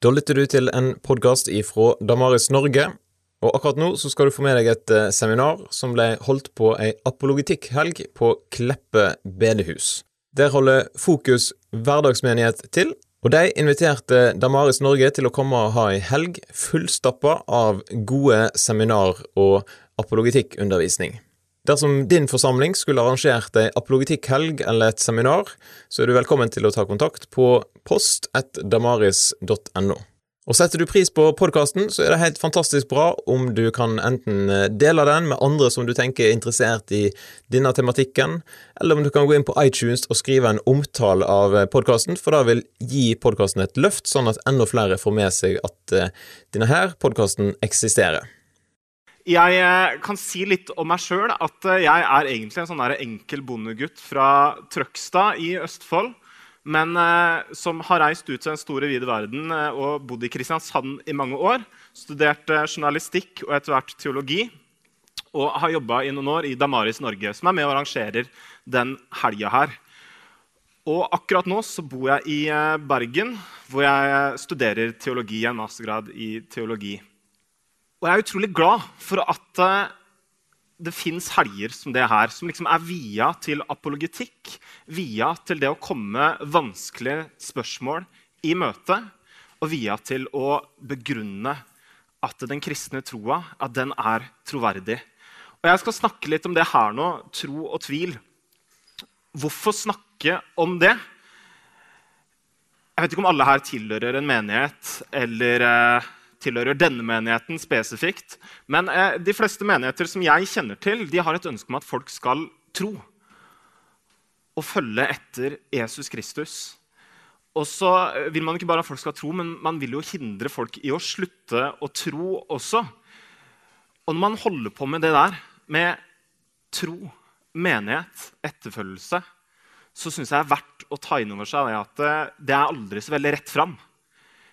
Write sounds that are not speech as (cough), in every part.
Da lytter du til en podkast ifra Damaris Norge, og akkurat nå så skal du få med deg et eh, seminar som ble holdt på ei apologitikkhelg på Kleppe bedehus. Der holder Fokus hverdagsmenighet til, og de inviterte Damaris Norge til å komme og ha ei helg fullstappa av gode seminar og apologitikkundervisning. Dersom din forsamling skulle arrangert ei apologetikkhelg eller et seminar, så er du velkommen til å ta kontakt på post1damaris.no. Og Setter du pris på podkasten, så er det helt fantastisk bra om du kan enten dele den med andre som du tenker er interessert i denne tematikken, eller om du kan gå inn på iTunes og skrive en omtale av podkasten, for det vil gi podkasten et løft, sånn at enda flere får med seg at eh, denne her podkasten eksisterer. Jeg eh, kan si litt om meg sjøl. At eh, jeg er egentlig en sånn enkel bondegutt fra Trøgstad i Østfold. Men eh, som har reist ut til den store, vide verden og bodd i Kristiansand i mange år. Studert eh, journalistikk og etter hvert teologi. Og har jobba i noen år i Damaris Norge, som er med og arrangerer den helga her. Og akkurat nå så bor jeg i Bergen, hvor jeg studerer teologi, en mastergrad i teologi. Og jeg er utrolig glad for at uh, det fins helger som det her, som liksom er via til apologetikk, via til det å komme vanskelige spørsmål i møte, og via til å begrunne at den kristne troa at den er troverdig. Og Jeg skal snakke litt om det her nå, tro og tvil. Hvorfor snakke om det? Jeg vet ikke om alle her tilhører en menighet eller uh, tilhører denne menigheten spesifikt. Men eh, de fleste menigheter som jeg kjenner til, de har et ønske om at folk skal tro. Og følge etter Jesus Kristus. Og så eh, vil man ikke bare at folk skal tro, men man vil jo hindre folk i å slutte å tro også. Og når man holder på med det der, med tro, menighet, etterfølgelse, så syns jeg det er verdt å ta inn over seg at eh, det er aldri så veldig rett fram.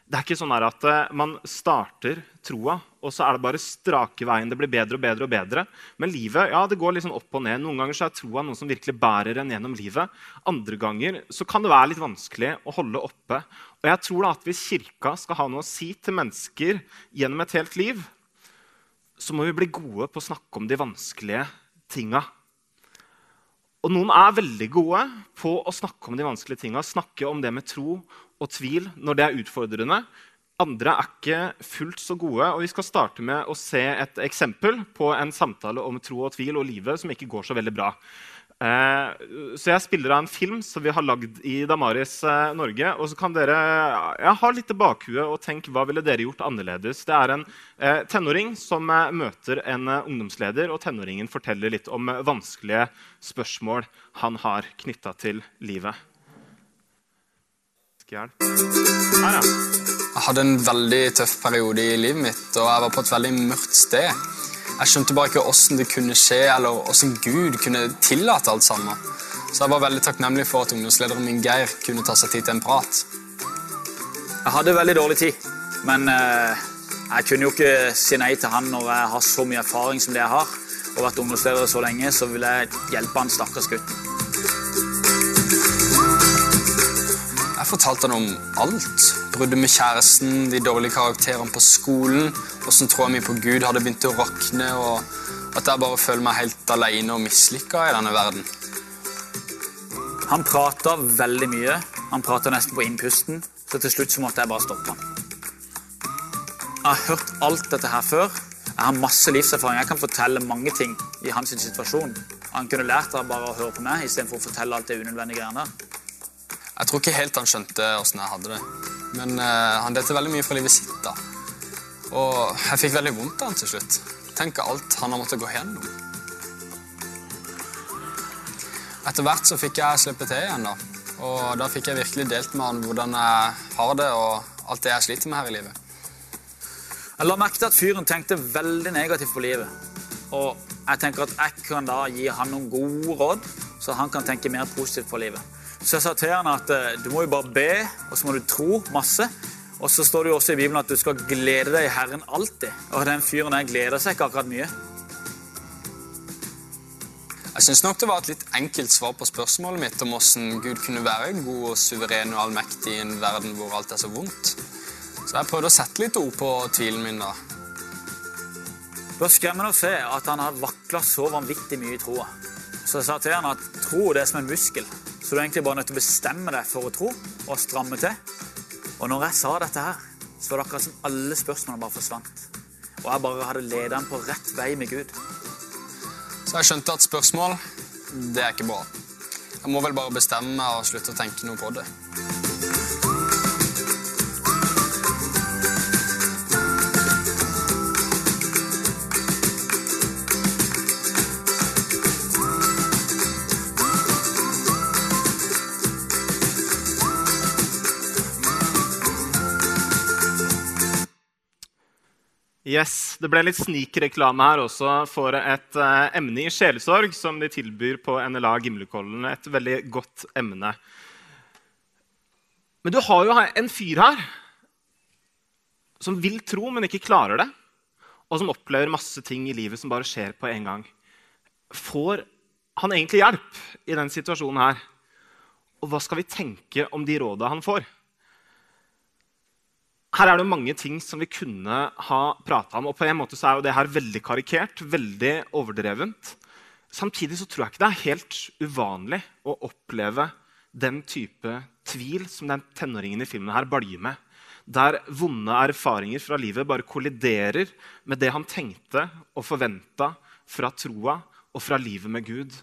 Det er ikke sånn at eh, man starter troa, og så er det bare strake veien. Det blir bedre og bedre og bedre. Men livet ja, det går liksom opp og ned. Noen ganger så er troa noe som virkelig bærer en gjennom livet. Andre ganger så kan det være litt vanskelig å holde oppe. Og jeg tror da at Hvis Kirka skal ha noe å si til mennesker gjennom et helt liv, så må vi bli gode på å snakke om de vanskelige tinga. Og noen er veldig gode på å snakke om de vanskelige tinga, snakke om det med tro og tvil når det er utfordrende. Andre er ikke fullt så gode. og Vi skal starte med å se et eksempel på en samtale om tro og tvil og livet som ikke går så veldig bra. Eh, så Jeg spiller av en film som vi har lagd i Damaris eh, Norge. og så kan dere ja, Ha litt i bakhuet og tenke hva ville dere gjort annerledes. Det er en eh, tenåring som møter en ungdomsleder, og tenåringen forteller litt om vanskelige spørsmål han har knytta til livet. Her, ja. Jeg hadde en veldig tøff periode i livet mitt, og jeg var på et veldig mørkt sted. Jeg skjønte bare ikke åssen det kunne skje, eller åssen Gud kunne tillate alt sammen. Så jeg var veldig takknemlig for at ungdomslederen min Geir kunne ta seg tid til en prat. Jeg hadde veldig dårlig tid, men eh, jeg kunne jo ikke si nei til han når jeg har så mye erfaring som det jeg har, og vært ungdomsleder så lenge, så vil jeg hjelpe han stakkars gutten. Jeg fortalte han om alt. Bruddet med kjæresten, de dårlige karakterene på skolen, åssen troa mi på Gud hadde begynt å rakne, og at jeg bare føler meg helt alene og mislykka i denne verden. Han prata veldig mye. Han prata nesten på innpusten, så til slutt så måtte jeg bare stoppe han. Jeg har hørt alt dette her før. Jeg har masse livserfaring. Jeg kan fortelle mange ting i hans situasjon. Han kunne lært av bare å høre på meg istedenfor å fortelle alt det unødvendige greiene. Jeg tror ikke helt han skjønte åssen jeg hadde det. Men uh, han delte veldig mye fra livet sitt. da. Og jeg fikk veldig vondt av han til slutt. Tenk alt han har måttet gå gjennom. Etter hvert så fikk jeg slippe til igjen, da. Og da fikk jeg virkelig delt med han hvordan jeg har det, og alt det jeg sliter med her i livet. Jeg la merke til at fyren tenkte veldig negativt på livet. Og jeg tenker at jeg kan da gi han noen gode råd, så han kan tenke mer positivt på livet. Så jeg sa til han at eh, du må jo bare be, og så må du tro masse. Og så står det jo også i Bibelen at du skal glede deg i Herren alltid. Og den fyren der gleder seg ikke akkurat mye. Jeg syns nok det var et litt enkelt svar på spørsmålet mitt om hvordan Gud kunne være god og suveren og allmektig i en verden hvor alt er så vondt. Så jeg prøvde å sette litt ord på tvilen min da. Det var skremmende å se at han har vakla så vanvittig mye i troa. Så jeg sa til han at tro det er som en muskel. Så du er egentlig bare nødt til å bestemme deg for å tro og stramme til. Og når jeg sa dette her, så var det akkurat som alle spørsmålene bare forsvant. Og jeg bare hadde ledet ham på rett vei med Gud. Så jeg skjønte at spørsmål, det er ikke bra. Jeg må vel bare bestemme meg og slutte å tenke noe på det. Yes, Det ble litt snikreklame her også for et uh, emne i sjelesorg som de tilbyr på NLA Gimlekollen. Et veldig godt emne. Men du har jo en fyr her som vil tro, men ikke klarer det. Og som opplever masse ting i livet som bare skjer på en gang. Får han egentlig hjelp i den situasjonen her? Og hva skal vi tenke om de råda han får? Her er det mange ting som vi kunne ha prata om. og på en måte så er jo det her veldig karikert, veldig overdrevent. Samtidig så tror jeg ikke det er helt uvanlig å oppleve den type tvil som den tenåringen i filmen her baljer med. Der vonde erfaringer fra livet bare kolliderer med det han tenkte og forventa fra troa og fra livet med Gud.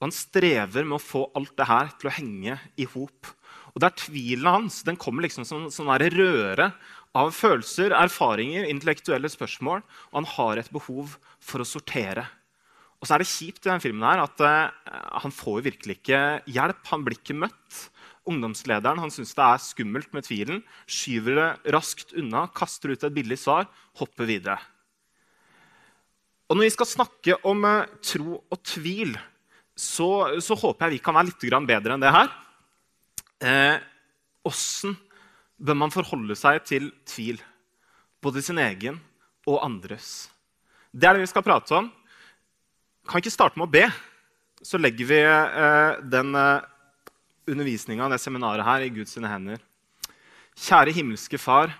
Og han strever med å få alt det her til å henge i hop. Og der Tvilen hans den kommer liksom som sånn røre av følelser, erfaringer, intellektuelle spørsmål. Og han har et behov for å sortere. Og så er det kjipt i denne filmen her at uh, han får virkelig ikke hjelp. Han blir ikke møtt. Ungdomslederen han syns det er skummelt med tvilen, skyver det raskt unna, kaster ut et billig svar, hopper videre. Og Når vi skal snakke om uh, tro og tvil, så, så, håper jeg vi kan være litt bedre enn det her. Åssen eh, bør man forholde seg til tvil? Både sin egen og andres. Det er det vi skal prate om. Kan ikke starte med å be? Så legger vi eh, den eh, undervisninga, det seminaret her, i Guds hender. Kjære himmelske Far.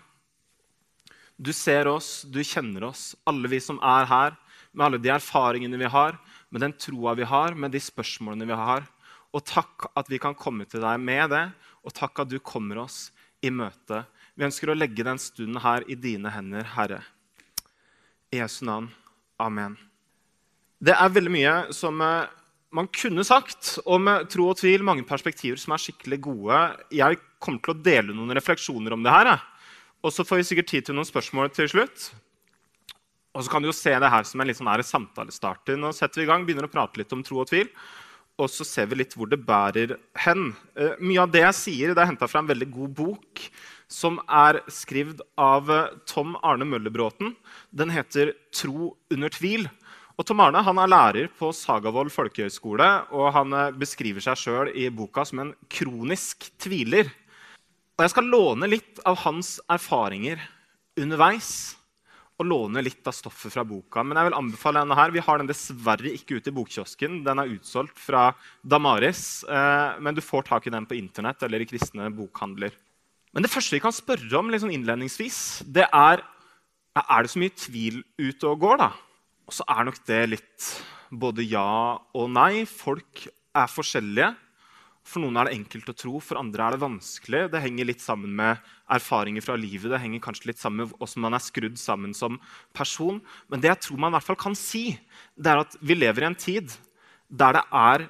Du ser oss, du kjenner oss, alle vi som er her, med alle de erfaringene vi har, med den troa vi har, med de spørsmålene vi har. Og takk at vi kan komme til deg med det, og takk at du kommer oss i møte. Vi ønsker å legge den stunden her i dine hender, Herre. I Jesu navn. Amen. Det er veldig mye som eh, man kunne sagt om eh, tro og tvil. Mange perspektiver som er skikkelig gode. Jeg kommer til å dele noen refleksjoner om det her. Og så får vi sikkert tid til noen spørsmål til slutt. Og så kan du jo se det her som en litt sånn samtalestart. Nå setter vi i gang, begynner å prate litt om tro og tvil og så ser vi litt hvor det bærer hen. Uh, mye av det jeg sier, det er henta fra en veldig god bok som er skrevet av uh, Tom Arne Møllerbråten. Den heter 'Tro under tvil'. Og Tom Arne er lærer på Sagavold folkehøgskole, og han uh, beskriver seg sjøl i boka som en kronisk tviler. Og Jeg skal låne litt av hans erfaringer underveis å låne litt av stoffet fra boka. Men jeg vil anbefale denne her. Vi har den dessverre ikke ute i bokkiosken. Den er utsolgt fra Damaris, eh, men du får tak i den på Internett eller i kristne bokhandler. Men det første vi kan spørre om liksom innledningsvis, det er er det så mye tvil ute og går. da? Og så er nok det litt både ja og nei. Folk er forskjellige. For noen er det enkelt å tro, for andre er det vanskelig. Det henger litt sammen med erfaringer fra livet. Det henger kanskje litt sammen med hvordan man er skrudd sammen som person. Men det jeg tror man i hvert fall kan si, det er at vi lever i en tid der det er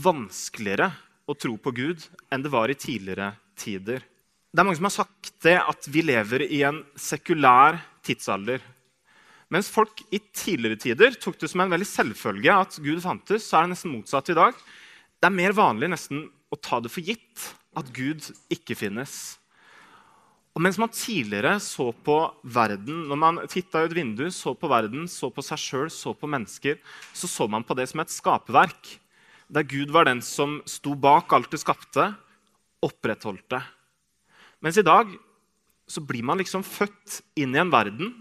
vanskeligere å tro på Gud enn det var i tidligere tider. Det er mange som har sagt det at vi lever i en sekulær tidsalder. Mens folk i tidligere tider tok det som en veldig selvfølge at Gud fantes, så er det nesten motsatt i dag. Det er mer vanlig nesten å ta det for gitt at Gud ikke finnes. Og Mens man tidligere så på verden, når man titta ut vinduet, så på verden, så på seg sjøl, så på mennesker, så så man på det som et skaperverk. Der Gud var den som sto bak alt det skapte, opprettholdt det. Mens i dag så blir man liksom født inn i en verden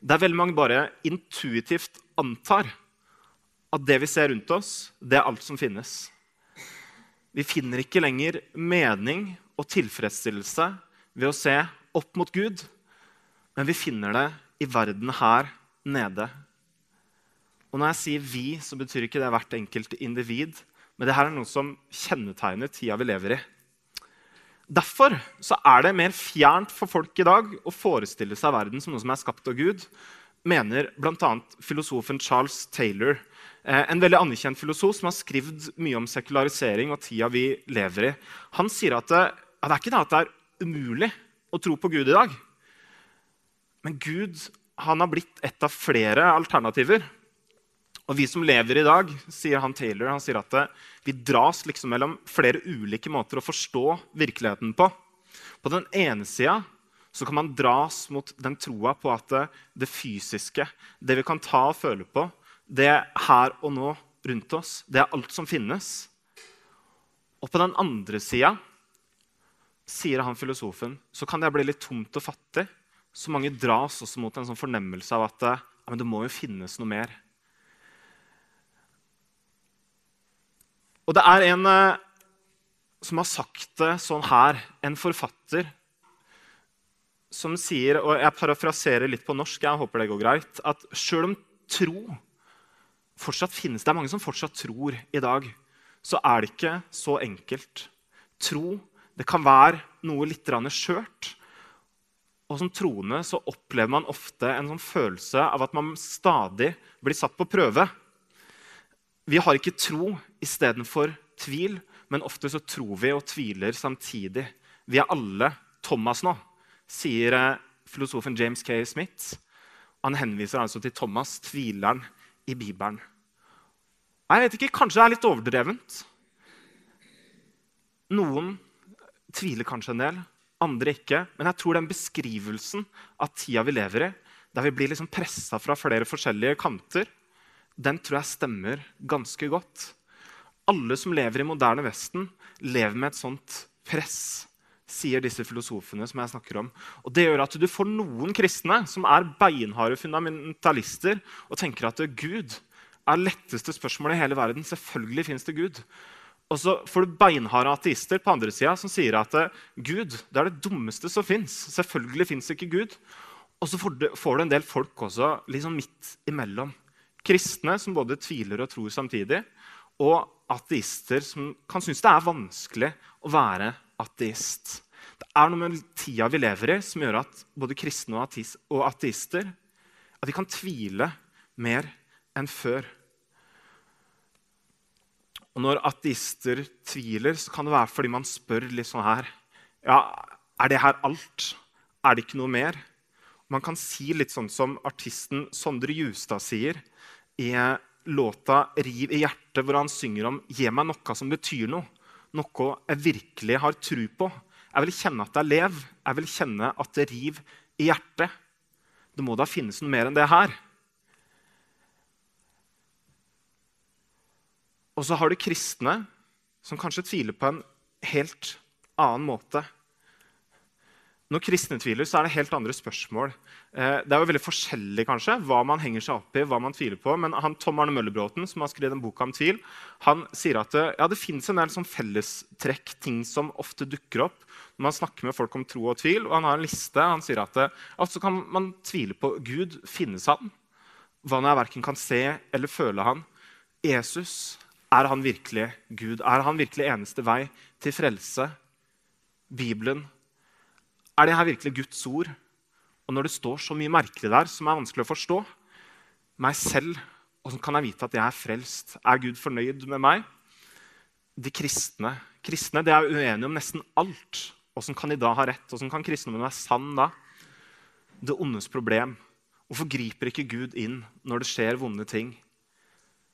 der veldig mange bare intuitivt antar at det vi ser rundt oss, det er alt som finnes. Vi finner ikke lenger mening og tilfredsstillelse ved å se opp mot Gud, men vi finner det i verden her nede. Og når jeg sier 'vi', så betyr ikke det hvert enkelt individ. Men det her er noe som kjennetegner tida vi lever i. Derfor er det mer fjernt for folk i dag å forestille seg verden som noe som er skapt av Gud, mener bl.a. filosofen Charles Taylor, en veldig anerkjent filosof som har skrevet mye om sekularisering og tida vi lever i. Han sier at det, at det er ikke det at det er umulig å tro på Gud i dag. Men Gud han har blitt et av flere alternativer. Og vi som lever i dag, sier han Taylor, han sier at det, vi dras liksom mellom flere ulike måter å forstå virkeligheten på. På den ene sida så kan man dras mot den troa på at det, det, fysiske, det vi kan ta og føle på, det er her og nå rundt oss, det er alt som finnes. Og på den andre sida, sier han filosofen, så kan det bli litt tomt og fattig. Så mange dras også mot en sånn fornemmelse av at ja, det må jo finnes noe mer. Og det er en eh, som har sagt det sånn her, en forfatter som sier, og jeg parafraserer litt på norsk, jeg håper det går greit, at sjøl om tro fortsatt finnes Det er mange som fortsatt tror i dag. Så er det ikke så enkelt. Tro det kan være noe litt skjørt. Og som troende så opplever man ofte en sånn følelse av at man stadig blir satt på prøve. Vi har ikke tro istedenfor tvil, men ofte så tror vi og tviler samtidig. Vi er alle Thomas nå, sier eh, filosofen James K. Smith. Han henviser altså til Thomas, tvileren i Bibelen. Jeg vet ikke, Kanskje det er litt overdrevent. Noen tviler kanskje en del, andre ikke. Men jeg tror den beskrivelsen av tida vi lever i, der vi blir liksom pressa fra flere forskjellige kanter, den tror jeg stemmer ganske godt. Alle som lever i moderne Vesten, lever med et sånt press, sier disse filosofene. som jeg snakker om. Og Det gjør at du får noen kristne som er beinharde fundamentalister og tenker at Gud er letteste spørsmålet i hele verden. Selvfølgelig fins det Gud. Og så får du beinharde ateister på andre sida som sier at Gud det er det dummeste som fins. Selvfølgelig fins ikke Gud. Og så får du, får du en del folk også liksom midt imellom kristne som både tviler og tror samtidig, og ateister som kan synes det er vanskelig å være ateist. Det er noe med tida vi lever i, som gjør at både kristne og ateister at de kan tvile mer enn før. Og Når ateister tviler, så kan det være fordi man spør litt sånn her ja, Er det her alt? Er det ikke noe mer? Man kan si litt sånn som artisten Sondre Justad sier i låta 'Riv i hjertet', hvor han synger om 'Gi meg noe som betyr noe'. Noe jeg virkelig har tro på. Jeg vil kjenne at jeg lever. Jeg vil kjenne at det river i hjertet. Det må da finnes noe mer enn det her. Og så har du kristne som kanskje tviler på en helt annen måte. Når kristne tviler, så er det helt andre spørsmål. Eh, det er jo veldig forskjellig kanskje, hva man henger seg opp i, hva man tviler på. Men han, Tom Arne Møllebråten, som har skrevet en bok om tvil, han sier at det, ja, det finnes en del sånn fellestrekk, ting som ofte dukker opp når man snakker med folk om tro og tvil. og Han har en liste. Han sier at altså kan man tvile på Gud. Finnes han? Hva når jeg verken kan se eller føle han? Jesus, er han virkelig Gud? Er han virkelig eneste vei til frelse? Bibelen er det her virkelig Guds ord? Og når det står så mye merkelig der som er vanskelig å forstå meg selv, åssen kan jeg vite at jeg er frelst? Er Gud fornøyd med meg? De kristne kristne de er uenige om nesten alt. Åssen kan de da ha rett? Åssen kan kristendommen være sann da? Det ondes problem. Hvorfor griper ikke Gud inn når det skjer vonde ting?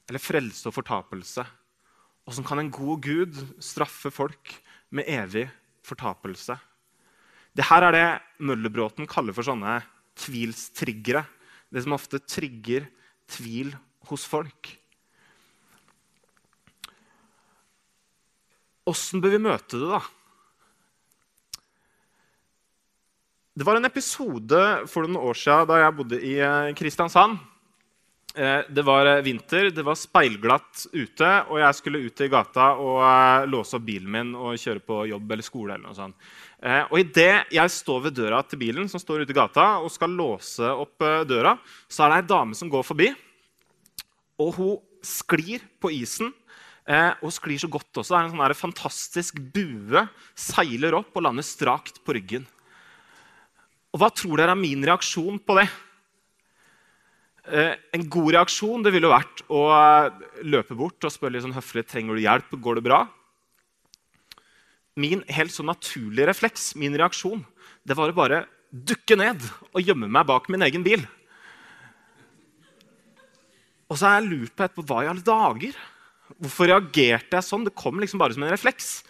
Eller frelse og fortapelse? Åssen kan en god Gud straffe folk med evig fortapelse? Det her er det Møllerbråten kaller for sånne tvilstriggere. Det som ofte trigger tvil hos folk. Åssen bør vi møte det, da? Det var en episode for noen år siden da jeg bodde i eh, Kristiansand. Eh, det var eh, vinter, det var speilglatt ute, og jeg skulle ut i gata og låse opp bilen min og kjøre på jobb eller skole. eller noe sånt. Eh, og Idet jeg står ved døra til bilen som står ute i gata, og skal låse opp eh, døra, så er det ei dame som går forbi. Og hun sklir på isen. Eh, og sklir så godt også. Det er en sånn fantastisk bue. Seiler opp og lander strakt på ryggen. Og Hva tror dere er min reaksjon på det? Eh, en god reaksjon det ville vært å eh, løpe bort og spørre litt sånn høflig trenger du hjelp. Går det bra? Min helt sånn naturlige refleks, min reaksjon, det var å bare dukke ned og gjemme meg bak min egen bil. Og så har jeg lurt på etterpå hva i alle dager? Hvorfor reagerte jeg sånn? Det kom liksom bare som en refleks.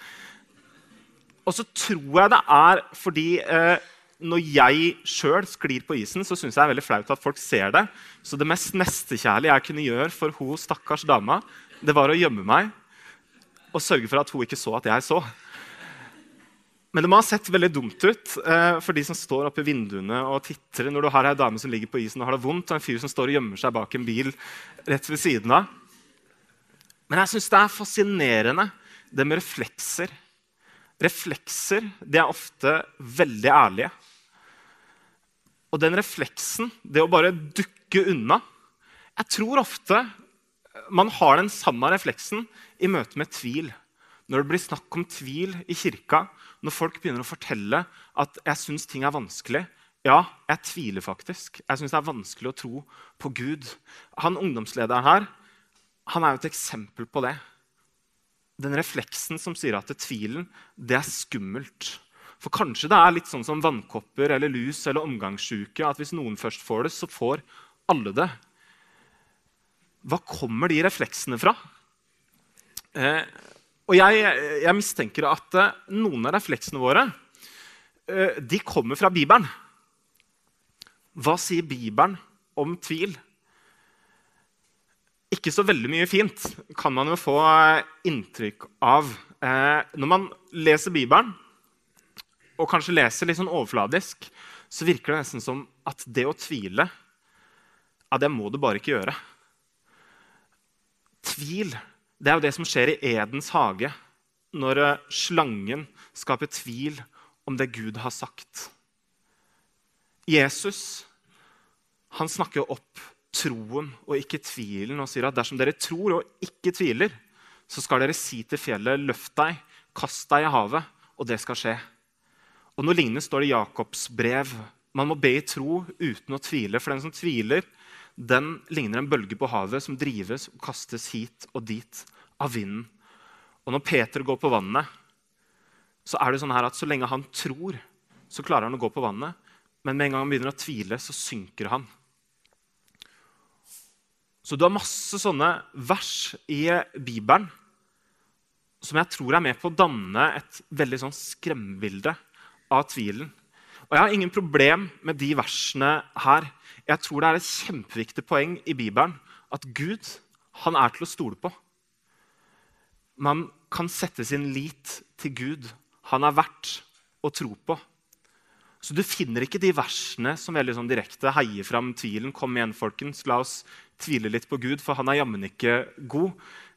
Og så tror jeg det er fordi eh, når jeg sjøl sklir på isen, så syns jeg det er veldig flaut at folk ser det. Så det mest nestekjærlige jeg kunne gjøre for hun stakkars dama, det var å gjemme meg og sørge for at hun ikke så at jeg så. Men det må ha sett veldig dumt ut eh, for de som står oppe i vinduene og titter når du har ei dame som ligger på isen og har det vondt, og en fyr som står og gjemmer seg bak en bil rett ved siden av. Men jeg syns det er fascinerende, det med reflekser. Reflekser de er ofte veldig ærlige. Og den refleksen, det å bare dukke unna Jeg tror ofte man har den samme refleksen i møte med tvil. Når det blir snakk om tvil i kirka, når folk begynner å fortelle at jeg syns ting er vanskelig Ja, jeg tviler faktisk. Jeg syns det er vanskelig å tro på Gud. Han ungdomslederen her han er jo et eksempel på det. Den refleksen som sier at det tvilen, det er skummelt. For kanskje det er litt sånn som vannkopper eller lus eller omgangssjuke. At hvis noen først får det, så får alle det. Hva kommer de refleksene fra? Eh, og jeg, jeg, mistenker at eh, noen av refleksene våre eh, de kommer fra Bibelen. Hva sier Bibelen om tvil? Ikke så veldig mye fint kan man jo få eh, inntrykk av. Når man leser Bibelen, og kanskje leser litt sånn overfladisk, så virker det nesten som at det å tvile, ja, det må du bare ikke gjøre. Tvil det er jo det som skjer i Edens hage når eh, slangen skaper tvil om det Gud har sagt. Jesus han snakker opp troen og ikke tvilen og sier at dersom dere tror og ikke tviler, så skal dere si til fjellet, løft deg, kast deg i havet, og det skal skje. Og Noe lignende står det i Jakobs brev. Man må be i tro uten å tvile. For den som tviler, den ligner en bølge på havet som drives og kastes hit og dit av vinden. Og når Peter går på vannet, så er det sånn her at så lenge han tror, så klarer han å gå på vannet. Men med en gang han begynner å tvile, så synker han. Så du har masse sånne vers i Bibelen som jeg tror er med på å danne et veldig sånn skremmebilde av tvilen. Og Jeg har ingen problem med de versene her. Jeg tror det er et kjempeviktig poeng i Bibelen at Gud han er til å stole på man kan sette sin lit til Gud. Han er verdt å tro på. Så Du finner ikke de versene som veldig sånn direkte heier fram tvilen. Kom igjen, folkens, la oss tvile litt på Gud, for han er jammen ikke god.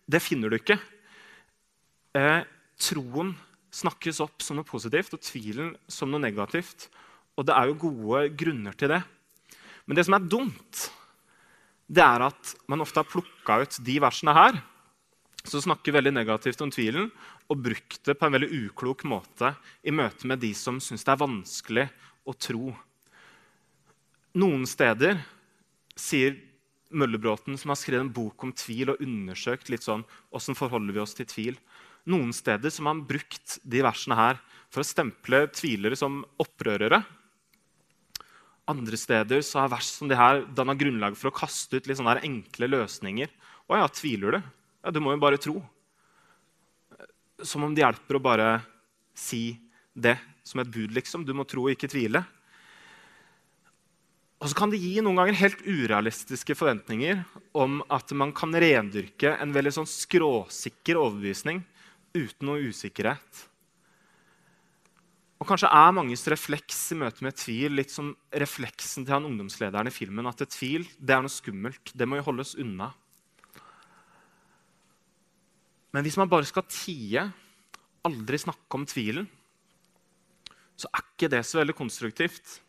Det finner du ikke. Eh, troen snakkes opp som noe positivt og tvilen som noe negativt. Og det er jo gode grunner til det. Men det som er dumt, det er at man ofte har plukka ut de versene her som snakker veldig negativt om tvilen, og brukt det på en veldig uklok måte i møte med de som syns det er vanskelig å tro. Noen steder sier Møllebråten, som har skrevet en bok om tvil og undersøkt litt sånn, hvordan forholder vi oss til tvil. Noen steder som har brukt de versene her for å stemple tvilere som opprørere. Andre steder så har vers som de her danna grunnlag for å kaste ut litt sånne enkle løsninger. Å ja, tviler du? Ja, du må jo bare tro. Som om det hjelper å bare si det som et bud, liksom. Du må tro og ikke tvile. Og så kan det gi noen ganger helt urealistiske forventninger om at man kan rendyrke en veldig sånn skråsikker overbevisning uten noe usikkerhet. Og Kanskje er manges refleks i møte med tvil litt som refleksen til han ungdomslederen i filmen. At tvil det er noe skummelt. Det må jo holdes unna. Men hvis man bare skal tie, aldri snakke om tvilen, så er ikke det så veldig konstruktivt.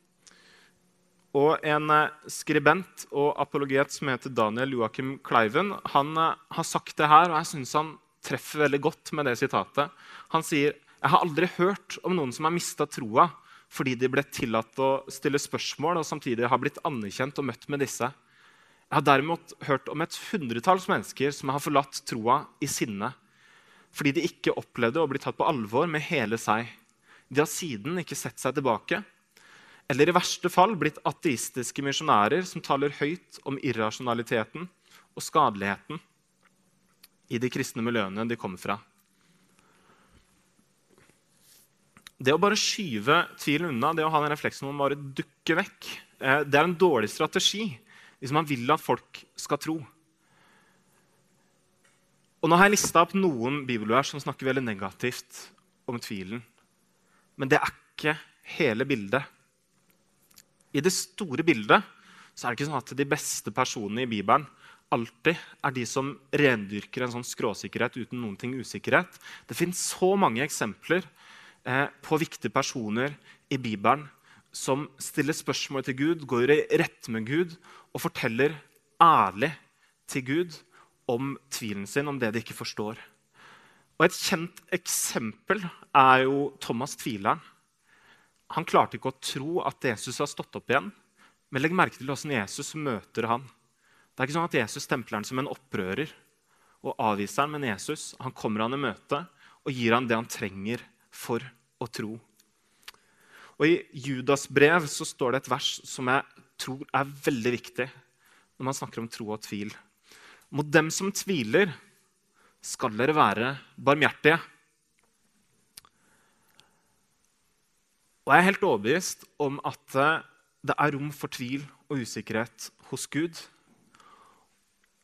Og en eh, skribent og apologet som heter Daniel Joakim Kleiven, han eh, har sagt det her, og jeg syns han treffer veldig godt med det sitatet. Han sier jeg har aldri hørt om noen som har mista troa fordi de ble tillatt å stille spørsmål og samtidig har blitt anerkjent og møtt med disse. Jeg har derimot hørt om et hundretalls mennesker som har forlatt troa i sinne fordi de ikke opplevde å bli tatt på alvor med hele seg. De har siden ikke sett seg tilbake eller i verste fall blitt ateistiske misjonærer som taler høyt om irrasjonaliteten og skadeligheten i de kristne miljøene de kommer fra. Det å bare skyve tvilen unna, det å ha den refleksen om å bare dukke vekk, eh, det er en dårlig strategi hvis man vil at folk skal tro. Og Nå har jeg lista opp noen bibelvers som snakker veldig negativt om tvilen. Men det er ikke hele bildet. I det store bildet så er det ikke sånn at de beste personene i Bibelen alltid er de som rendyrker en sånn skråsikkerhet uten noen ting usikkerhet. Det fins så mange eksempler på viktige personer i Bibelen som stiller spørsmål til Gud, går i rette med Gud og forteller ærlig til Gud om tvilen sin, om det de ikke forstår. Og Et kjent eksempel er jo Thomas tvileren. Han klarte ikke å tro at Jesus har stått opp igjen. Men legg merke til hvordan Jesus møter han. Det er ikke sånn at Jesus stempler han som en opprører og avviser han, men Jesus han kommer han i møte og gir han det han trenger for å tro. Og I Judas brev så står det et vers som jeg tror er veldig viktig når man snakker om tro og tvil. Mot dem som tviler, skal dere være barmhjertige. Og jeg er helt overbevist om at eh, det er rom for tvil og usikkerhet hos Gud.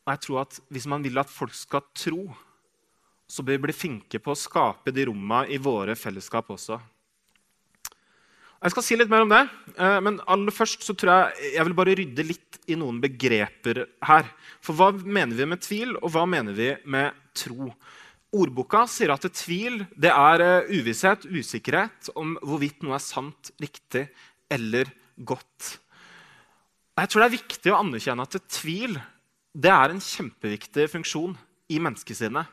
Og jeg tror at hvis man vil at folk skal tro, så bør vi bli flinke på å skape de rommene i våre fellesskap også. Jeg skal si litt mer om det, eh, men aller først så tror jeg jeg vil bare rydde litt i noen begreper her. For hva mener vi med tvil, og hva mener vi med tro? Ordboka sier at tvil det er eh, uvisshet, usikkerhet om hvorvidt noe er sant, riktig eller godt. Jeg tror det er viktig å anerkjenne at tvil det er en kjempeviktig funksjon i menneskesinnet.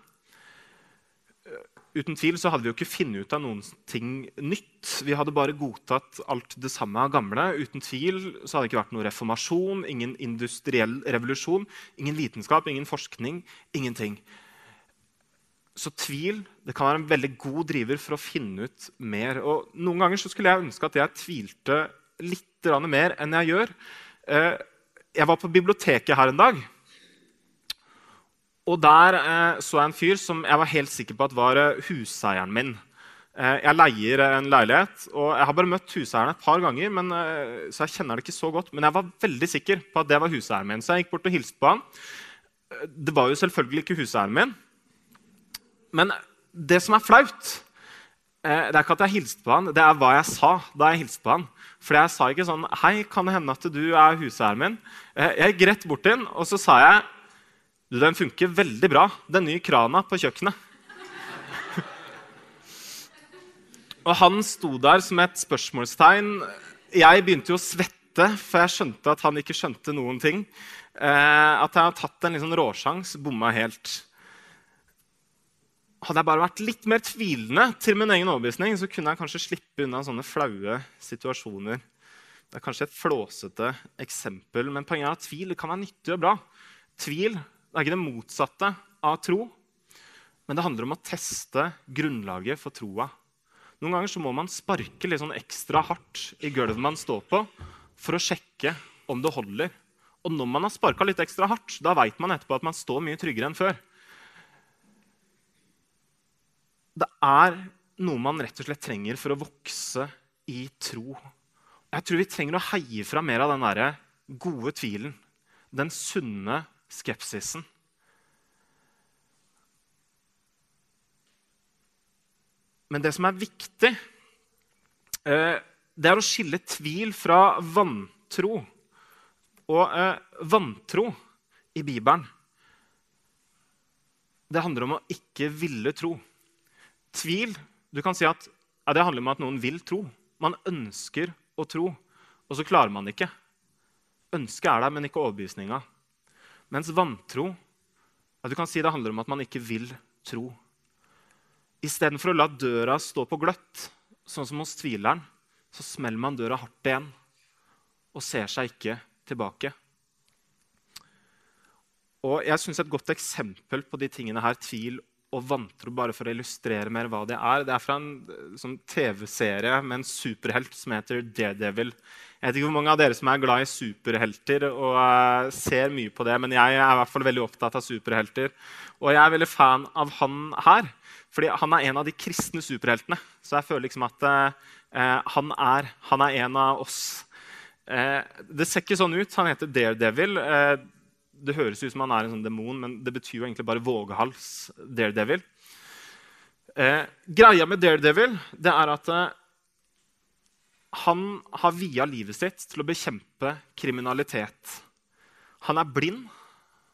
Uten tvil så hadde vi jo ikke funnet ut av noen ting nytt. Vi hadde bare godtatt alt det samme gamle. Uten tvil så hadde det ikke vært noen reformasjon, ingen industriell revolusjon, ingen vitenskap, ingen forskning, ingenting. Så tvil det kan være en veldig god driver for å finne ut mer. Og Noen ganger skulle jeg ønske at jeg tvilte litt mer enn jeg gjør. Eh, jeg var på biblioteket her en dag. Og der eh, så jeg en fyr som jeg var helt sikker på at var eh, huseieren min. Jeg leier en leilighet, og jeg har bare møtt huseieren et par ganger. Men, så jeg kjenner det ikke så godt, men jeg var veldig sikker på at det var huseieren min. Så jeg gikk bort og hilste på han. Det var jo selvfølgelig ikke huseieren min. Men det som er flaut, eh, det er ikke at jeg hilste på han, det er hva jeg sa da jeg hilste på han. For jeg sa ikke sånn 'Hei, kan det hende at du er huseieren min?' Eh, jeg gikk rett bort til han, og så sa jeg 'Den funker veldig bra, den nye krana på kjøkkenet'. (laughs) og han sto der som et spørsmålstegn. Jeg begynte jo å svette, for jeg skjønte at han ikke skjønte noen ting. Eh, at jeg har tatt en liksom råsjans, bomma helt. Hadde jeg bare vært litt mer tvilende til min egen overbevisning, så kunne jeg kanskje slippe unna sånne flaue situasjoner. Det er kanskje et flåsete eksempel, men poenget er at tvil kan være nyttig og bra. Tvil er ikke det motsatte av tro, men det handler om å teste grunnlaget for troa. Noen ganger så må man sparke litt sånn ekstra hardt i gulvet man står på, for å sjekke om det holder. Og når man har sparka litt ekstra hardt, da veit man etterpå at man står mye tryggere enn før. det er noe man rett og slett trenger for å vokse i tro. Jeg tror vi trenger å heie fra mer av den gode tvilen. Den sunne skepsisen. Men det som er viktig, eh, det er å skille tvil fra vantro. Og eh, vantro i Bibelen det handler om å ikke ville tro. Tvil du kan si at ja, det handler om at noen vil tro. Man ønsker å tro, og så klarer man det ikke. Ønsket er der, men ikke overbevisninga. Mens vantro ja, du kan si det handler om at man ikke vil tro. Istedenfor å la døra stå på gløtt, sånn som hos tvileren, så smeller man døra hardt igjen og ser seg ikke tilbake. Og jeg synes Et godt eksempel på de tingene her, tvil og vantro, bare for å illustrere mer hva det er, det er fra en sånn TV-serie med en superhelt som heter Daredevil. Jeg vet ikke hvor mange av dere som er glad i superhelter og uh, ser mye på det, men jeg er i hvert fall veldig opptatt av superhelter. Og jeg er veldig fan av han her, fordi han er en av de kristne superheltene. Så jeg føler liksom at uh, han, er, han, er, en av oss. Uh, det ser ikke sånn ut. Han heter Daredevil det høres ut som han er en sånn demon, men det betyr jo egentlig bare vågehals. Daredevil. Eh, greia med Daredevil det er at eh, han har via livet sitt til å bekjempe kriminalitet. Han er blind.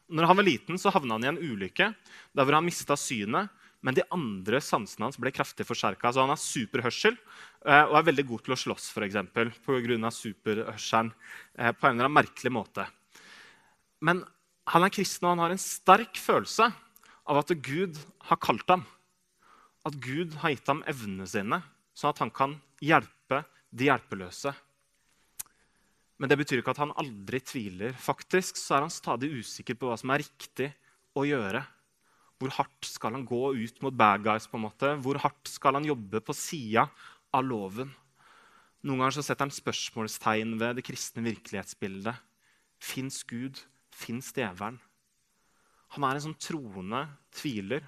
Når han var liten, så havna han i en ulykke der hvor han mista synet. Men de andre sansene hans ble kraftig forsterka. Altså han har superhørsel eh, og er veldig god til å slåss for eksempel, pga. superhørselen. Eh, på en eller annen merkelig måte. Men han er kristen, og han har en sterk følelse av at Gud har kalt ham. At Gud har gitt ham evnene sine, sånn at han kan hjelpe de hjelpeløse. Men det betyr ikke at han aldri tviler. Faktisk så er han stadig usikker på hva som er riktig å gjøre. Hvor hardt skal han gå ut mot bad guys? på en måte? Hvor hardt skal han jobbe på sida av loven? Noen ganger så setter han spørsmålstegn ved det kristne virkelighetsbildet. Fins Gud? Fins djevelen. Han er en sånn troende tviler.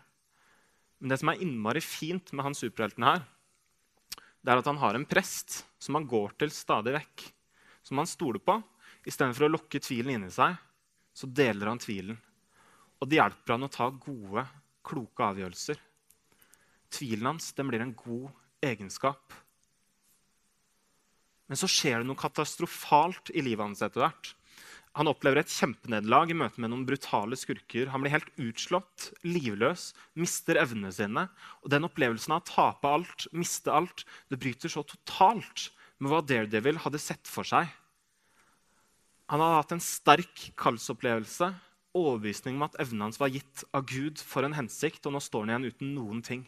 Men det som er innmari fint med han superhelten her, det er at han har en prest som han går til stadig vekk. Som han stoler på. Istedenfor å lokke tvilen inni seg, så deler han tvilen. Og det hjelper han å ta gode, kloke avgjørelser. Tvilen hans den blir en god egenskap. Men så skjer det noe katastrofalt i livet hans etter hvert. Han opplever et kjempenederlag i møte med noen brutale skurker. Han blir helt utslått, livløs, mister evnene sine. Og den opplevelsen av å tape alt, miste alt, det bryter så totalt med hva Daredevil hadde sett for seg. Han hadde hatt en sterk kallsopplevelse, overbevisning om at evnene hans var gitt av Gud for en hensikt, og nå står han igjen uten noen ting.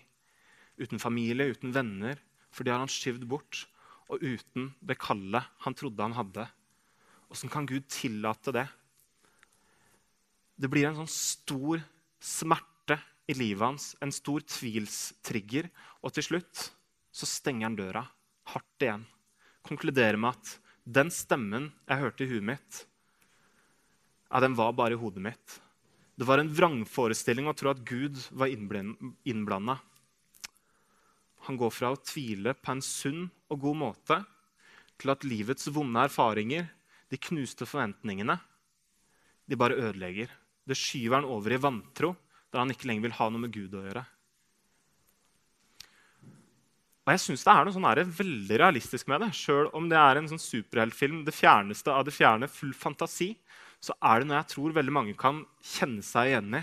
Uten familie, uten venner, for de har han skyvd bort. Og uten det kallet han trodde han hadde. Åssen kan Gud tillate det? Det blir en sånn stor smerte i livet hans, en stor tvilstrigger. Og til slutt så stenger han døra hardt igjen. Konkluderer med at den stemmen jeg hørte i huet mitt, ja, den var bare i hodet mitt. Det var en vrangforestilling å tro at Gud var innblanda. Han går fra å tvile på en sunn og god måte til at livets vonde erfaringer de knuste forventningene, de bare ødelegger. Det skyver han over i vantro, der han ikke lenger vil ha noe med Gud å gjøre. Og jeg synes Det er noe sånn veldig realistisk med det. Sjøl om det er en sånn superheltfilm, det fjerneste av det fjerne, full fantasi, så er det noe jeg tror veldig mange kan kjenne seg igjen i.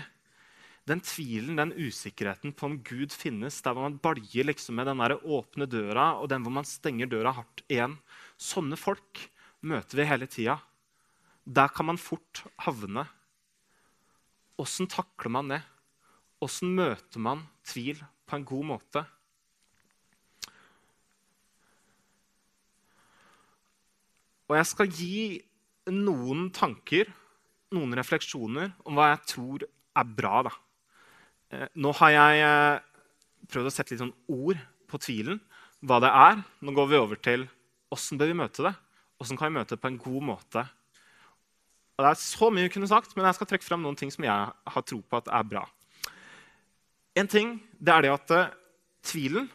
Den tvilen, den usikkerheten på om Gud finnes, der hvor man baljer liksom med den åpne døra, og den hvor man stenger døra hardt igjen. Sånne folk møter vi hele tida. Der kan man fort havne. Åssen takler man det? Åssen møter man tvil på en god måte? Og jeg skal gi noen tanker, noen refleksjoner, om hva jeg tror er bra. Da. Eh, nå har jeg eh, prøvd å sette litt sånn ord på tvilen, hva det er. Nå går vi over til åssen bør vi møte det. Åssen kan vi møte på en god måte? Og det er så mye jeg kunne sagt, men jeg skal trekke fram noen ting som jeg har tro på at er bra. En ting det er det at uh, tvilen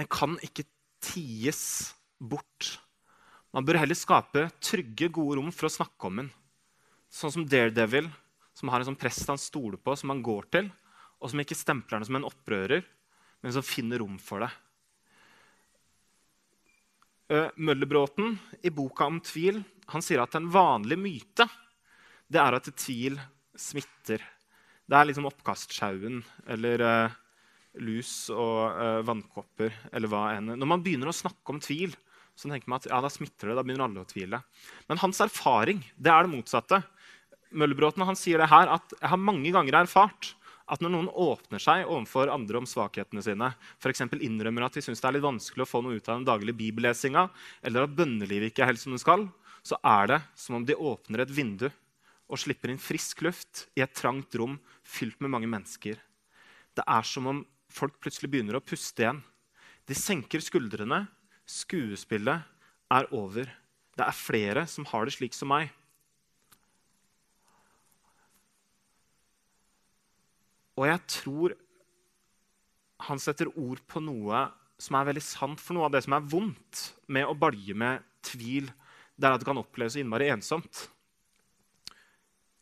den kan ikke ties bort. Man bør heller skape trygge, gode rom for å snakke om den. Sånn som Daredevil, som har en sånn prest han stoler på, som han går til, og som ikke stempler ham som en opprører, men som finner rom for det. Møllerbråten i boka om tvil han sier at en vanlig myte det er at tvil smitter. Det er liksom oppkastsjauen eller uh, lus og uh, vannkopper eller hva enn. Når man begynner å snakke om tvil, så tenker man at ja, da smitter det. Da begynner alle å tvile. Men hans erfaring det er det motsatte. Møllerbråten sier det her at jeg har mange ganger erfart at når noen åpner seg overfor andre om svakhetene sine, f.eks. innrømmer at de syns det er litt vanskelig å få noe ut av den daglige bibellesinga, eller at bønnelivet ikke er helt som det skal, så er det som om de åpner et vindu og slipper inn frisk luft i et trangt rom fylt med mange mennesker. Det er som om folk plutselig begynner å puste igjen. De senker skuldrene. Skuespillet er over. Det er flere som har det slik som meg. Og jeg tror han setter ord på noe som er veldig sant. For noe av det som er vondt med å balje med tvil, det er at det kan oppleves innmari ensomt.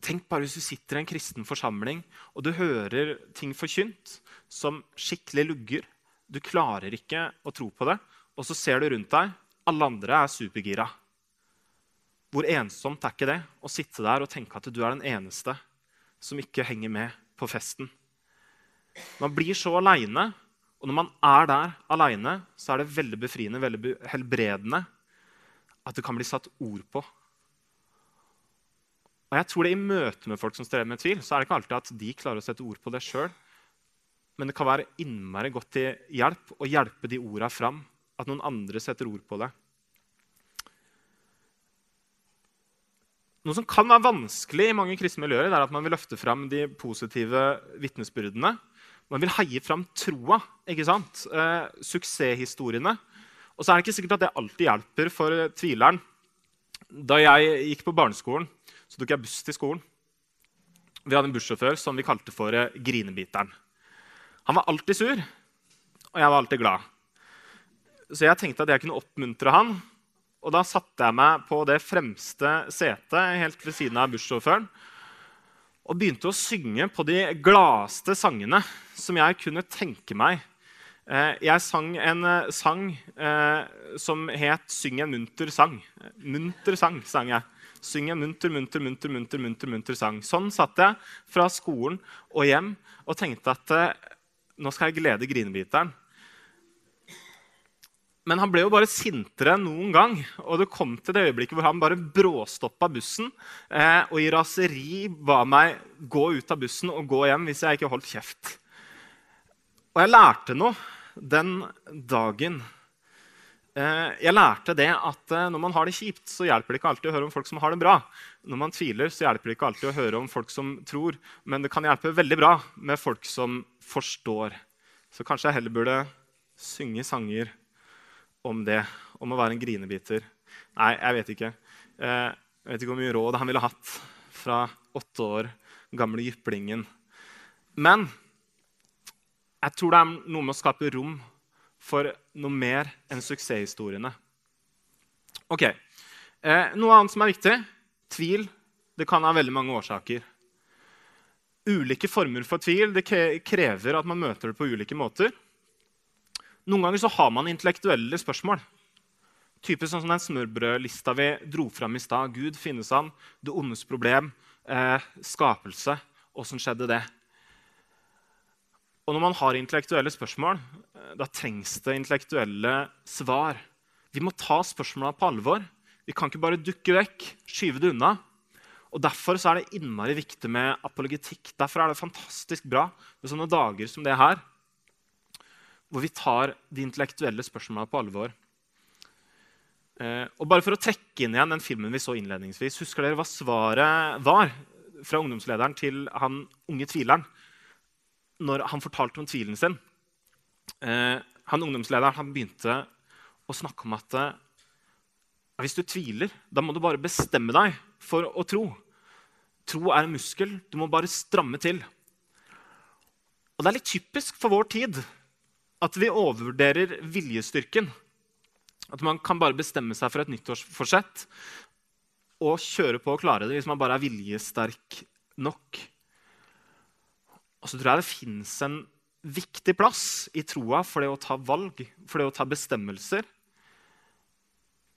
Tenk bare hvis du sitter i en kristen forsamling og du hører ting forkynt som skikkelig lugger. Du klarer ikke å tro på det, og så ser du rundt deg. Alle andre er supergira. Hvor ensomt er ikke det å sitte der og tenke at du er den eneste som ikke henger med på festen? Man blir så aleine, og når man er der aleine, så er det veldig befriende, veldig helbredende at det kan bli satt ord på. Og jeg tror det I møte med folk som strever med tvil, så er det ikke alltid at de klarer å sette ord på det sjøl. Men det kan være innmari godt til hjelp å hjelpe de orda fram. At noen andre setter ord på det. Noe som kan være vanskelig i mange kristne miljøer, er at man vil løfte fram de positive vitnesbyrdene. Man vil heie fram troa, ikke sant? Eh, suksesshistoriene. Og så er det ikke sikkert at det alltid hjelper for tvileren. Da jeg gikk på barneskolen, så tok jeg buss til skolen. Vi hadde en bussjåfør som vi kalte for eh, Grinebiteren. Han var alltid sur, og jeg var alltid glad. Så jeg tenkte at jeg kunne oppmuntre han. Og da satte jeg meg på det fremste setet helt ved siden av bussjåføren og begynte å synge på de gladeste sangene som jeg kunne tenke meg. Eh, jeg sang en eh, sang som het 'Syng en munter sang'. Munter sang, sang jeg. Syng en munter, munter, munter, munter, munter, munter sang. Sånn satt jeg fra skolen og hjem og tenkte at eh, nå skal jeg glede grinebiteren. Men han ble jo bare sintere enn noen gang. Og det kom til det øyeblikket hvor han bare bråstoppa bussen eh, og i raseri ba meg gå ut av bussen og gå hjem hvis jeg ikke holdt kjeft. Og jeg lærte noe den dagen Eh, jeg lærte det at eh, når man har det kjipt, så hjelper det ikke alltid å høre om folk som har det bra. Når man tviler, så hjelper det ikke alltid å høre om folk som tror. Men det kan hjelpe veldig bra med folk som forstår. Så kanskje jeg heller burde synge sanger om det, om å være en grinebiter. Nei, jeg vet ikke. Eh, jeg vet ikke hvor mye råd han ville hatt fra åtte år gamle jyplingen. Men jeg tror det er noe med å skape rom for noe mer enn suksesshistoriene. Ok, eh, Noe annet som er viktig tvil. Det kan ha veldig mange årsaker. Ulike former for tvil det krever at man møter det på ulike måter. Noen ganger så har man intellektuelle spørsmål. Typisk sånn som den smørbrødlista vi dro fram i stad. Gud, finnes han? Det ondes problem? Eh, skapelse? Åssen skjedde det? Og når man har intellektuelle spørsmål, eh, da trengs det intellektuelle svar. Vi må ta spørsmåla på alvor. Vi kan ikke bare dukke vekk, skyve det unna. Og Derfor er det innmari viktig med apologetikk. Derfor er det fantastisk bra med sånne dager som det her, hvor vi tar de intellektuelle spørsmåla på alvor. Eh, og bare For å trekke inn igjen den filmen vi så innledningsvis, husker dere hva svaret var fra ungdomslederen til han unge tvileren? når han fortalte om tvilen sin eh, han Ungdomslederen han begynte å snakke om at eh, hvis du tviler, da må du bare bestemme deg for å tro. Tro er en muskel. Du må bare stramme til. Og Det er litt typisk for vår tid at vi overvurderer viljestyrken. At man kan bare bestemme seg for et nyttårsforsett og kjøre på og klare det hvis man bare er viljesterk nok. Og så tror jeg det fins en viktig plass i troa for det å ta valg, for det å ta bestemmelser.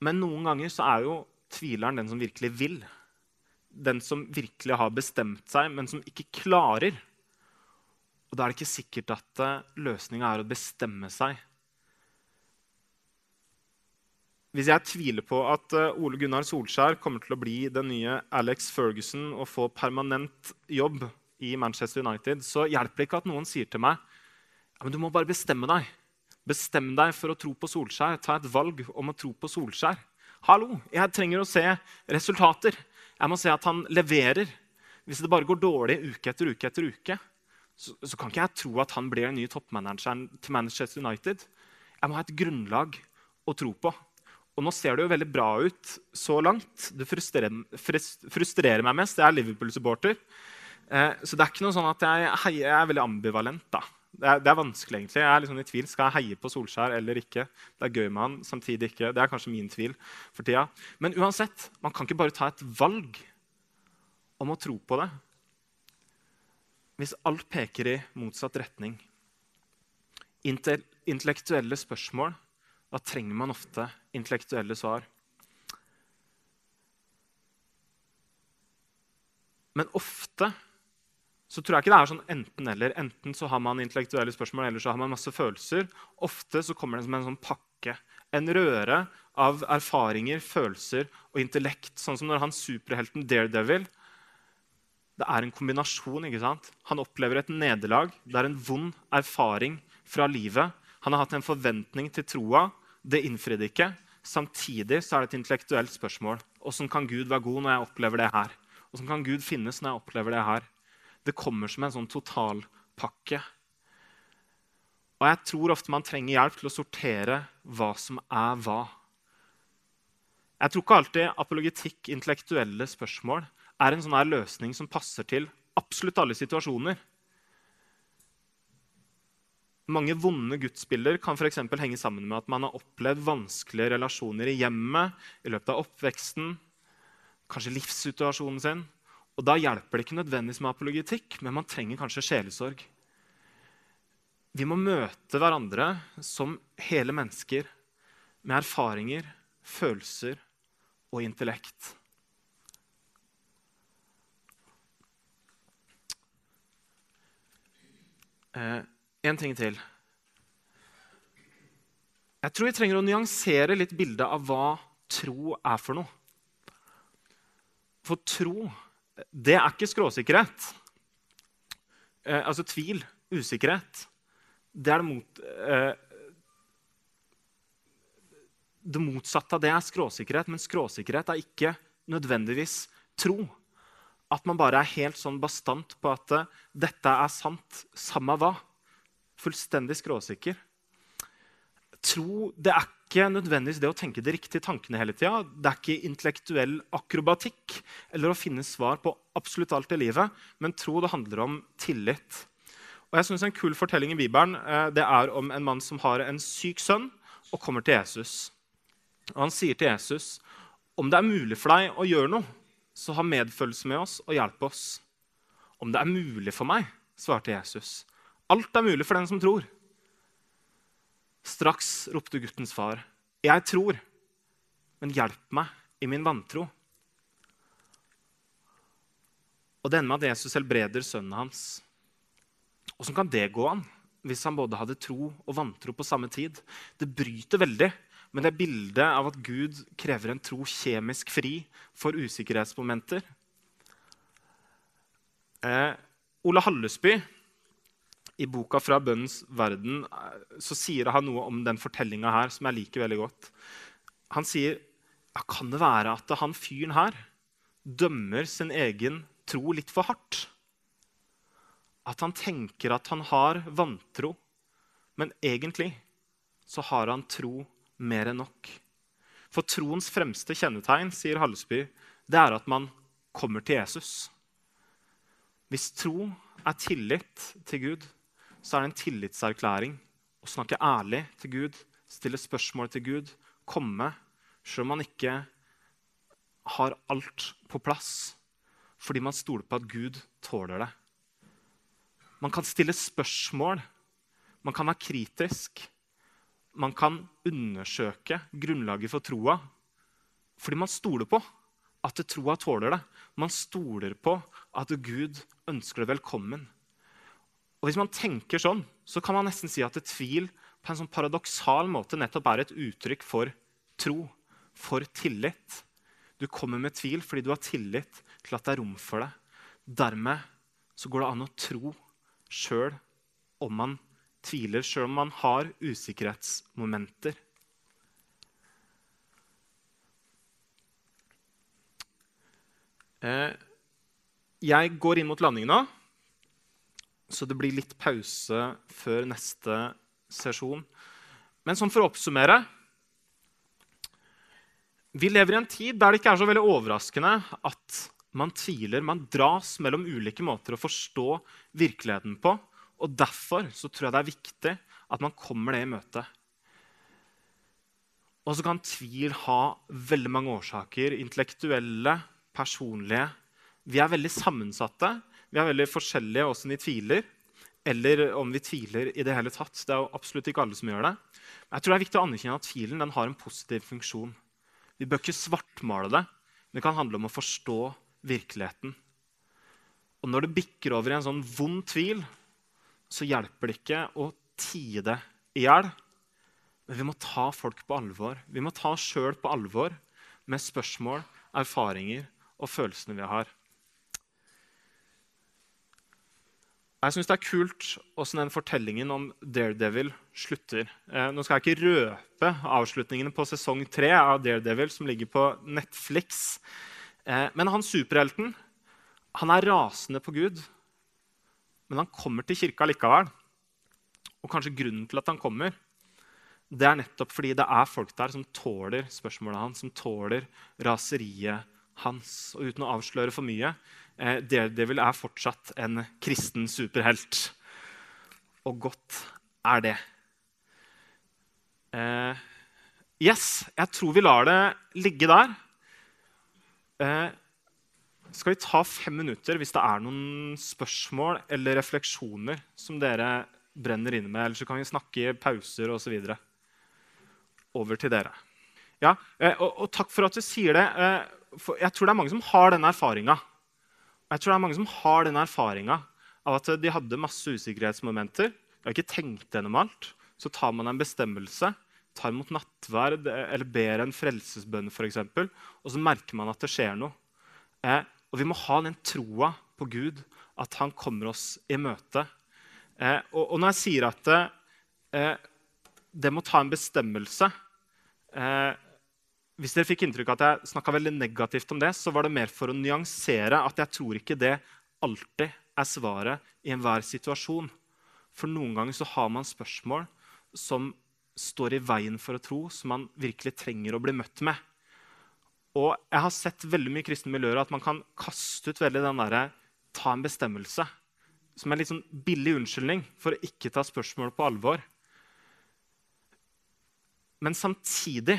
Men noen ganger så er jo tvileren den som virkelig vil. Den som virkelig har bestemt seg, men som ikke klarer Og da er det ikke sikkert at løsninga er å bestemme seg. Hvis jeg tviler på at eh, Ole Gunnar Solskjær kommer til å bli den nye Alex Ferguson og få permanent jobb i Manchester United, så hjelper det ikke at noen sier til meg ja, men du må bare bestemme deg. Bestem deg for å tro på Solskjær. Ta et valg om å tro på Solskjær. Hallo, jeg trenger å se resultater. Jeg må se at han leverer. Hvis det bare går dårlig uke etter uke etter uke, så, så kan ikke jeg tro at han blir den nye toppmanageren til Manchester United. Jeg må ha et grunnlag å tro på. Og nå ser det jo veldig bra ut så langt. Det frustrerer, frustrerer meg mest. Jeg er Liverpool-supporter. Eh, så det er ikke noe sånn at jeg, heier, jeg er veldig ambivalent. da. Det er, det er, vanskelig, egentlig. Jeg er liksom i tvil. Skal jeg heie på Solskjær eller ikke? Det er gøy med han, samtidig ikke. Det er kanskje min tvil for tida. Men uansett, man kan ikke bare ta et valg om å tro på det hvis alt peker i motsatt retning. Intellektuelle spørsmål da trenger man ofte intellektuelle svar. Men ofte så tror jeg ikke det er sånn enten-eller. Enten så har man intellektuelle spørsmål, eller så har man masse følelser. Ofte så kommer det som en sånn pakke. En røre av erfaringer, følelser og intellekt. Sånn som når han superhelten Daredevil Det er en kombinasjon. ikke sant? Han opplever et nederlag. Det er en vond erfaring fra livet. Han har hatt en forventning til troa. Det innfridde ikke. Samtidig så er det et intellektuelt spørsmål. Åssen kan Gud være god når jeg opplever det her? Åssen kan Gud finnes når jeg opplever det her? Det kommer som en sånn totalpakke. Og jeg tror ofte man trenger hjelp til å sortere hva som er hva. Jeg tror ikke alltid apologetikk, intellektuelle spørsmål, er en sånn løsning som passer til absolutt alle situasjoner. Mange vonde gudsbilder kan for henge sammen med at man har opplevd vanskelige relasjoner i hjemmet i løpet av oppveksten, kanskje livssituasjonen sin. Og Da hjelper det ikke nødvendigvis med apologetikk, men man trenger kanskje sjelesorg. Vi må møte hverandre som hele mennesker med erfaringer, følelser og intellekt. En ting til. Jeg tror vi trenger å nyansere litt bildet av hva tro er for noe. For tro, det er ikke skråsikkerhet. Eh, altså tvil, usikkerhet. Det er det, mot, eh, det motsatte av det er skråsikkerhet, men skråsikkerhet er ikke nødvendigvis tro. At man bare er helt sånn bastant på at eh, dette er sant, samme hva fullstendig skråsikker. Tro det er ikke nødvendigvis det å tenke de riktige tankene hele tida. Det er ikke intellektuell akrobatikk eller å finne svar på absolutt alt i livet. Men tro det handler om tillit. Og jeg synes En kul fortelling i Bibelen eh, det er om en mann som har en syk sønn og kommer til Jesus. Og Han sier til Jesus om det er mulig for deg å gjøre noe, så ha medfølelse med oss og hjelp oss. Om det er mulig for meg, svarte Jesus, Alt er mulig for den som tror. Straks ropte guttens far, 'Jeg tror, men hjelp meg i min vantro.' Og det ender med at Jesus helbreder sønnen hans. Åssen kan det gå an hvis han både hadde tro og vantro på samme tid? Det bryter veldig med det bildet av at Gud krever en tro kjemisk fri for usikkerhetsmomenter. Eh, Ole Hallesby i boka 'Fra bønnens verden' så sier han noe om den fortellinga her som jeg liker veldig godt. Han sier ja, kan det være at han fyren her dømmer sin egen tro litt for hardt? At han tenker at han har vantro, men egentlig så har han tro mer enn nok. For troens fremste kjennetegn, sier Hallesby, det er at man kommer til Jesus. Hvis tro er tillit til Gud, så er det en tillitserklæring å snakke ærlig til Gud, stille spørsmål til Gud, komme selv om man ikke har alt på plass, fordi man stoler på at Gud tåler det. Man kan stille spørsmål, man kan være kritisk. Man kan undersøke grunnlaget for troa fordi man stoler på at troa tåler det. Man stoler på at Gud ønsker det velkommen. Og Hvis man tenker sånn, så kan man nesten si at tvil på en sånn paradoksal måte nettopp er et uttrykk for tro, for tillit. Du kommer med tvil fordi du har tillit til at det er rom for det. Dermed så går det an å tro sjøl om man tviler, sjøl om man har usikkerhetsmomenter. Eh, jeg går inn mot landing nå, så det blir litt pause før neste sesjon. Men sånn for å oppsummere Vi lever i en tid der det ikke er så veldig overraskende at man tviler. Man dras mellom ulike måter å forstå virkeligheten på. Og Derfor så tror jeg det er viktig at man kommer det i møte. Og så kan tvil ha veldig mange årsaker. Intellektuelle, personlige. Vi er veldig sammensatte. Vi er veldig forskjellige åssen vi tviler eller om vi tviler i det hele tatt. Det er jo absolutt ikke alle som gjør det. Men jeg tror det er viktig å anerkjenne at tvilen har en positiv funksjon. Vi bør ikke svartmale det. Det kan handle om å forstå virkeligheten. Og når det bikker over i en sånn vond tvil, så hjelper det ikke å tie det i hjel. Men vi må ta folk på alvor. Vi må ta oss sjøl på alvor med spørsmål, erfaringer og følelsene vi har. Jeg syns det er kult åssen den fortellingen om Daredevil slutter. Eh, nå skal jeg ikke røpe avslutningene på sesong tre av Daredevil, som ligger på Netflix. Eh, men han superhelten han er rasende på Gud, men han kommer til kirka likevel. Og kanskje grunnen til at han kommer, det er nettopp fordi det er folk der som tåler spørsmålet hans, som tåler raseriet hans. Og uten å avsløre for mye eh, Daredevil er fortsatt en kristen superhelt. Og godt er det. Eh, yes, jeg tror vi lar det ligge der. Eh, skal vi ta fem minutter hvis det er noen spørsmål eller refleksjoner som dere brenner inne med? Eller så kan vi snakke i pauser osv. Over til dere. Ja, eh, og, og, takk for at du sier det. Eh, for jeg tror det er mange som har denne erfaringa. Jeg tror det er mange som har den erfaringa av at de hadde masse usikkerhetsmomenter. De har ikke tenkt gjennom alt. Så tar man en bestemmelse, tar imot nattverd eller ber en frelsesbønn, f.eks., og så merker man at det skjer noe. Og vi må ha den troa på Gud, at han kommer oss i møte. Eh, og, og, når jeg sier at eh, det må ta en bestemmelse eh, hvis dere fikk inntrykk av at jeg snakka negativt om det, så var det mer for å nyansere at jeg tror ikke det alltid er svaret i enhver situasjon. For noen ganger så har man spørsmål som står i veien for å tro, som man virkelig trenger å bli møtt med. Og jeg har sett veldig mye i kristne miljøer at man kan kaste ut veldig den derre ta en bestemmelse. Som er en litt sånn billig unnskyldning for å ikke ta spørsmål på alvor. Men samtidig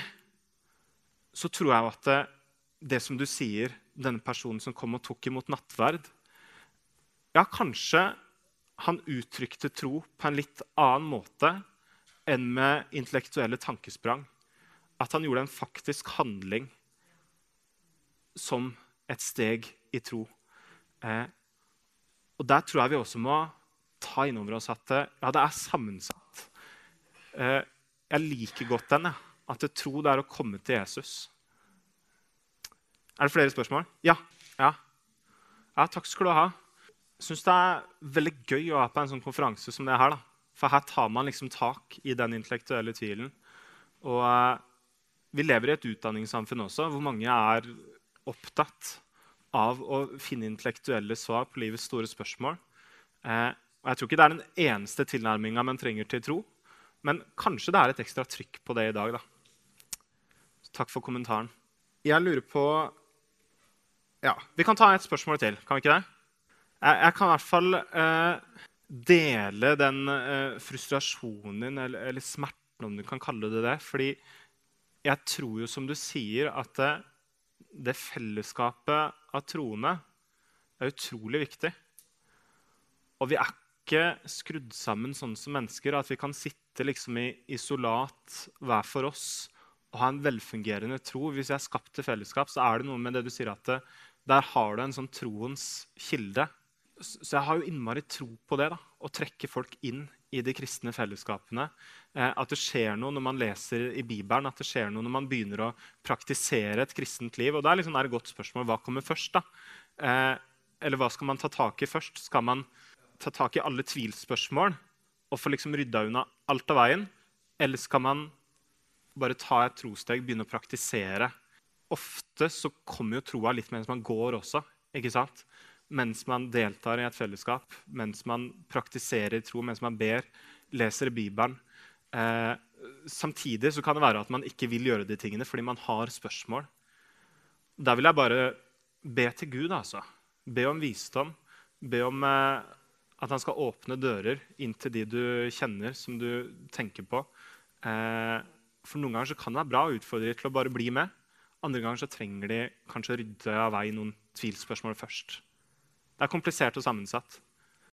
så tror jeg at det, det, som du sier, denne personen som kom og tok imot nattverd Ja, kanskje han uttrykte tro på en litt annen måte enn med intellektuelle tankesprang. At han gjorde en faktisk handling som et steg i tro. Eh, og Der tror jeg vi også må ta inn over oss at ja, det er sammensatt. Eh, jeg liker godt den. At jeg tro det er å komme til Jesus. Er det flere spørsmål? Ja. Ja, ja takk skal du ha. Jeg syns det er veldig gøy å være på en sånn konferanse som det her. da. For her tar man liksom tak i den intellektuelle tvilen. Og eh, vi lever i et utdanningssamfunn også hvor mange er opptatt av å finne intellektuelle svar på livets store spørsmål. Eh, og Jeg tror ikke det er den eneste tilnærminga man trenger til tro. Men kanskje det er et ekstra trykk på det i dag. da. Takk for kommentaren. Jeg lurer på ja, Vi kan ta et spørsmål til. Kan vi ikke det? Jeg, jeg kan i hvert fall eh, dele den eh, frustrasjonen eller, eller, smerten, om du kan kalle det det. Fordi jeg tror jo, som du sier, at det, fellesskapet av troende er utrolig viktig. Og vi er ikke skrudd sammen sånn som mennesker at vi kan sitte liksom i isolat hver for oss og ha en velfungerende tro. Hvis jeg er skapt til fellesskap, så er det noe med det du sier at det, der har du en sånn troens kilde. så jeg har jo innmari tro på det. da, Å trekke folk inn i de kristne fellesskapene. Eh, at det skjer noe når man leser i Bibelen, at det skjer noe når man begynner å praktisere et kristent liv. Og da er liksom et godt spørsmål hva kommer først. da? Eh, eller hva skal man ta tak i først? Skal man ta tak i alle tvilsspørsmål og få liksom rydda unna alt av veien? Eller skal man bare ta et trosteg, begynne å praktisere? Ofte så kommer jo troa litt mens man går også. ikke sant? Mens man deltar i et fellesskap, mens man praktiserer tro, mens man ber, leser Bibelen. Eh, samtidig så kan det være at man ikke vil gjøre de tingene fordi man har spørsmål. Da vil jeg bare be til Gud. altså. Be om visdom. Be om eh, at han skal åpne dører inn til de du kjenner, som du tenker på. Eh, for Noen ganger så kan det være bra å utfordre dem til å bare bli med. Andre ganger så trenger de kanskje å rydde av vei noen tvilsspørsmål først. Det er komplisert og sammensatt.